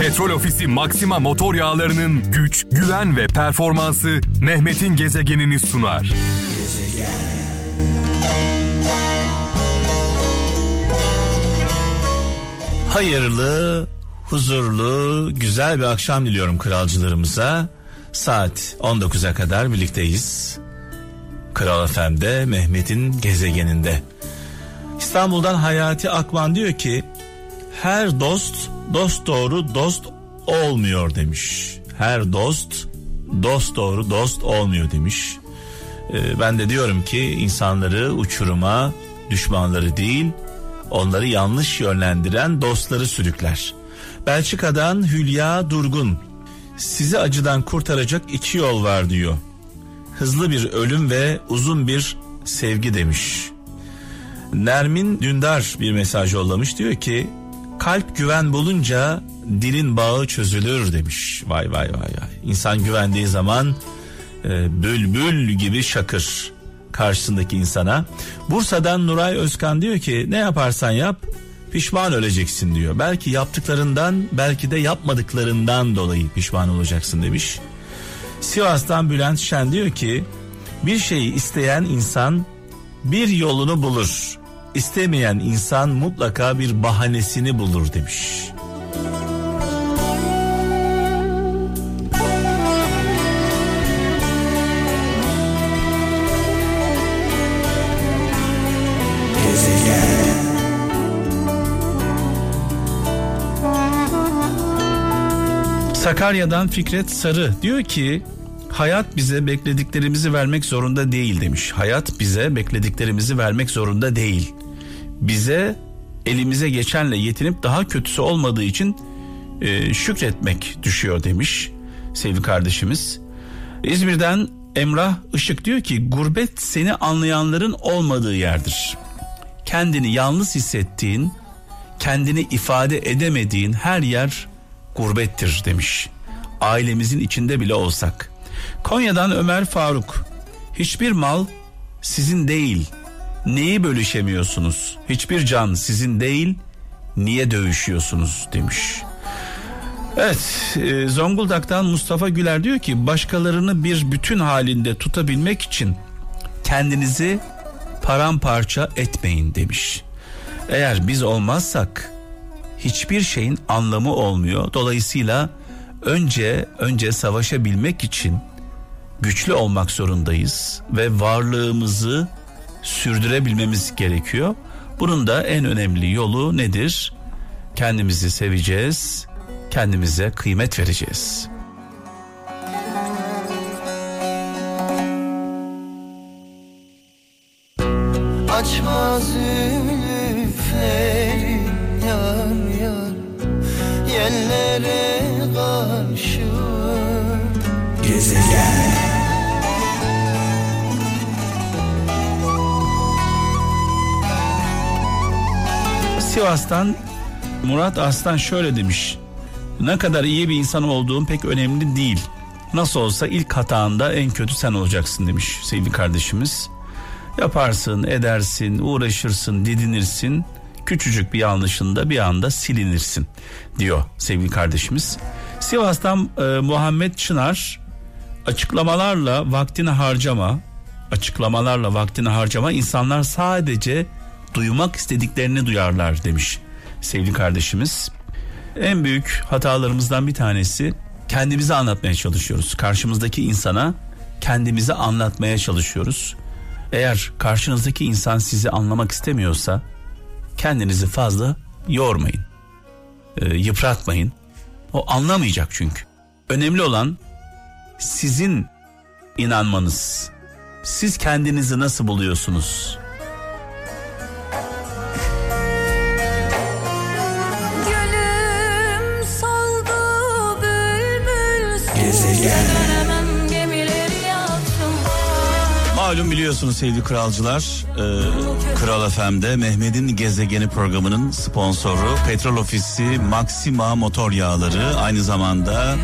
Petrol Ofisi Maxima motor yağlarının güç, güven ve performansı Mehmet'in gezegenini sunar. Hayırlı, huzurlu, güzel bir akşam diliyorum kralcılarımıza. Saat 19'a kadar birlikteyiz. Kral FM'de Mehmet'in gezegeninde. İstanbul'dan Hayati Akman diyor ki her dost dost doğru dost olmuyor demiş. Her dost dost doğru dost olmuyor demiş. Ee, ben de diyorum ki insanları uçuruma düşmanları değil onları yanlış yönlendiren dostları sürükler. Belçika'dan Hülya Durgun sizi acıdan kurtaracak iki yol var diyor. Hızlı bir ölüm ve uzun bir sevgi demiş. Nermin Dündar bir mesaj yollamış diyor ki kalp güven bulunca dilin bağı çözülür demiş. Vay vay vay vay. İnsan güvendiği zaman e, bülbül gibi şakır karşısındaki insana. Bursa'dan Nuray Özkan diyor ki ne yaparsan yap pişman öleceksin diyor. Belki yaptıklarından belki de yapmadıklarından dolayı pişman olacaksın demiş. Sivas'tan Bülent Şen diyor ki bir şeyi isteyen insan bir yolunu bulur. İstemeyen insan mutlaka bir bahanesini bulur demiş. Sakarya'dan Fikret Sarı diyor ki hayat bize beklediklerimizi vermek zorunda değil demiş. Hayat bize beklediklerimizi vermek zorunda değil. Bize elimize geçenle yetinip daha kötüsü olmadığı için e, şükretmek düşüyor demiş sevgili kardeşimiz. İzmir'den Emrah Işık diyor ki gurbet seni anlayanların olmadığı yerdir. Kendini yalnız hissettiğin, kendini ifade edemediğin her yer gurbettir demiş. Ailemizin içinde bile olsak. Konya'dan Ömer Faruk. Hiçbir mal sizin değil. Neyi bölüşemiyorsunuz? Hiçbir can sizin değil. Niye dövüşüyorsunuz demiş. Evet e, Zonguldak'tan Mustafa Güler diyor ki başkalarını bir bütün halinde tutabilmek için kendinizi paramparça etmeyin demiş. Eğer biz olmazsak hiçbir şeyin anlamı olmuyor. Dolayısıyla önce önce savaşabilmek için güçlü olmak zorundayız ve varlığımızı sürdürebilmemiz gerekiyor. Bunun da en önemli yolu nedir? Kendimizi seveceğiz, kendimize kıymet vereceğiz. Açma Sivas'tan Murat Aslan şöyle demiş. Ne kadar iyi bir insan olduğun pek önemli değil. Nasıl olsa ilk hatanda en kötü sen olacaksın demiş sevgili kardeşimiz. Yaparsın, edersin, uğraşırsın, didinirsin. Küçücük bir yanlışında bir anda silinirsin diyor sevgili kardeşimiz. Sivas'tan e, Muhammed Çınar açıklamalarla vaktini harcama, açıklamalarla vaktini harcama insanlar sadece duymak istediklerini duyarlar demiş sevgili kardeşimiz. En büyük hatalarımızdan bir tanesi kendimizi anlatmaya çalışıyoruz. Karşımızdaki insana kendimizi anlatmaya çalışıyoruz. Eğer karşınızdaki insan sizi anlamak istemiyorsa kendinizi fazla yormayın. Ee, yıpratmayın. O anlamayacak çünkü. Önemli olan sizin inanmanız. Siz kendinizi nasıl buluyorsunuz? Malum biliyorsunuz sevgili kralcılar e, Kral FM'de Mehmet'in Gezegeni programının sponsoru Petrol Ofisi Maxima Motor Yağları aynı zamanda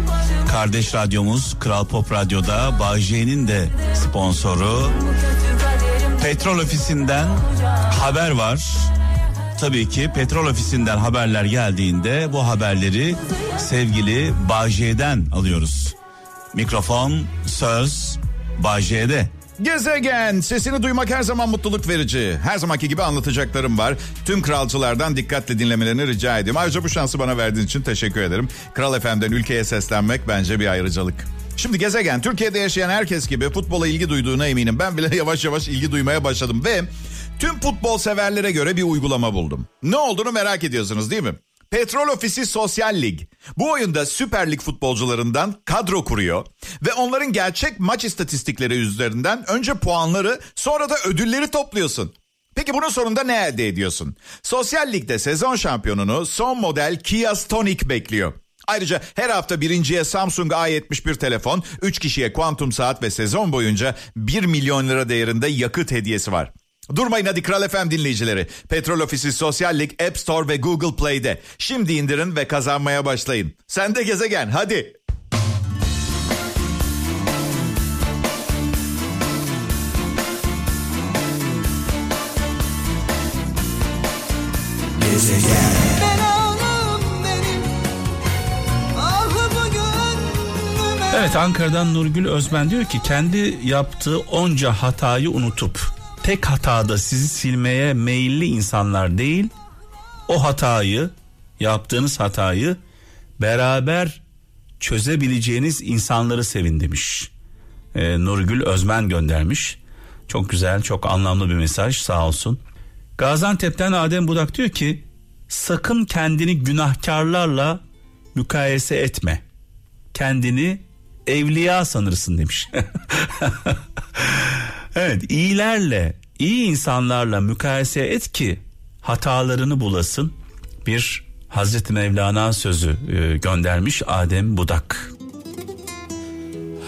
kardeş radyomuz Kral Pop Radyo'da Bay J'nin de sponsoru Petrol Ofisi'nden haber var tabii ki petrol ofisinden haberler geldiğinde bu haberleri sevgili Bağcay'den alıyoruz. Mikrofon, söz Bağcay'de. Gezegen sesini duymak her zaman mutluluk verici. Her zamanki gibi anlatacaklarım var. Tüm kralcılardan dikkatle dinlemelerini rica ediyorum. Ayrıca bu şansı bana verdiğin için teşekkür ederim. Kral FM'den ülkeye seslenmek bence bir ayrıcalık. Şimdi gezegen Türkiye'de yaşayan herkes gibi futbola ilgi duyduğuna eminim. Ben bile yavaş yavaş ilgi duymaya başladım ve tüm futbol severlere göre bir uygulama buldum. Ne olduğunu merak ediyorsunuz değil mi? Petrol Ofisi Sosyal Lig. Bu oyunda Süper Lig futbolcularından kadro kuruyor ve onların gerçek maç istatistikleri üzerinden önce puanları sonra da ödülleri topluyorsun. Peki bunun sonunda ne elde ediyorsun? Sosyal Lig'de sezon şampiyonunu son model Kia Stonic bekliyor. Ayrıca her hafta birinciye Samsung A71 telefon, 3 kişiye kuantum saat ve sezon boyunca 1 milyon lira değerinde yakıt hediyesi var. Durmayın hadi Kral FM dinleyicileri. Petrol Ofisi Sosyal Lig App Store ve Google Play'de. Şimdi indirin ve kazanmaya başlayın. Sen de gezegen hadi. Ahımı gönlüme Evet Ankara'dan Nurgül Özben diyor ki kendi yaptığı onca hatayı unutup tek hatada sizi silmeye meyilli insanlar değil o hatayı yaptığınız hatayı beraber çözebileceğiniz insanları sevin demiş. Ee, Nurgül Özmen göndermiş. Çok güzel çok anlamlı bir mesaj sağ olsun. Gaziantep'ten Adem Budak diyor ki sakın kendini günahkarlarla mukayese etme kendini evliya sanırsın demiş. evet iyilerle iyi insanlarla mukayese et ki hatalarını bulasın. Bir Hazreti Mevlana sözü e, göndermiş Adem Budak.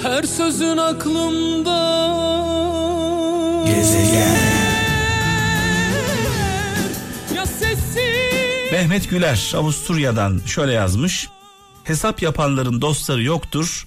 Her sözün aklımda Ya sessiz Mehmet Güler Avusturya'dan şöyle yazmış. Hesap yapanların dostları yoktur.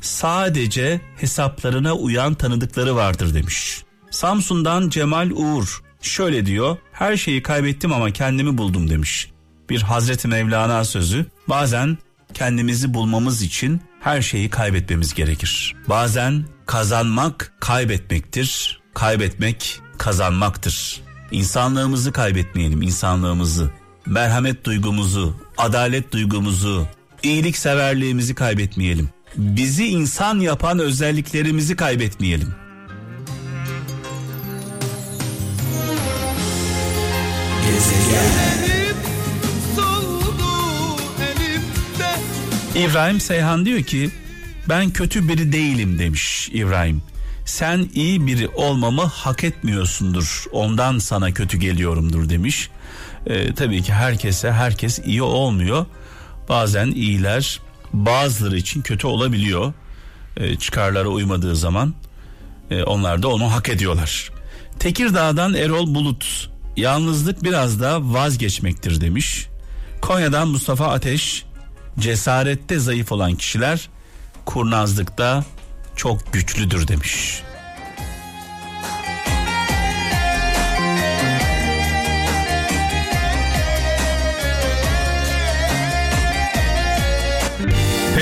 Sadece hesaplarına uyan tanıdıkları vardır demiş. Samsun'dan Cemal Uğur şöyle diyor. Her şeyi kaybettim ama kendimi buldum demiş. Bir Hazreti Mevlana sözü. Bazen kendimizi bulmamız için her şeyi kaybetmemiz gerekir. Bazen kazanmak kaybetmektir. Kaybetmek kazanmaktır. İnsanlığımızı kaybetmeyelim, insanlığımızı. Merhamet duygumuzu, adalet duygumuzu, iyilikseverliğimizi kaybetmeyelim. Bizi insan yapan özelliklerimizi kaybetmeyelim. İbrahim Seyhan diyor ki ben kötü biri değilim demiş İbrahim. Sen iyi biri olmamı hak etmiyorsundur. Ondan sana kötü geliyorumdur demiş. Ee, tabii ki herkese herkes iyi olmuyor. Bazen iyiler bazıları için kötü olabiliyor. Ee, çıkarlara uymadığı zaman e, onlar da onu hak ediyorlar. Tekirdağ'dan Erol Bulut yalnızlık biraz da vazgeçmektir demiş. Konya'dan Mustafa Ateş cesarette zayıf olan kişiler kurnazlıkta çok güçlüdür demiş.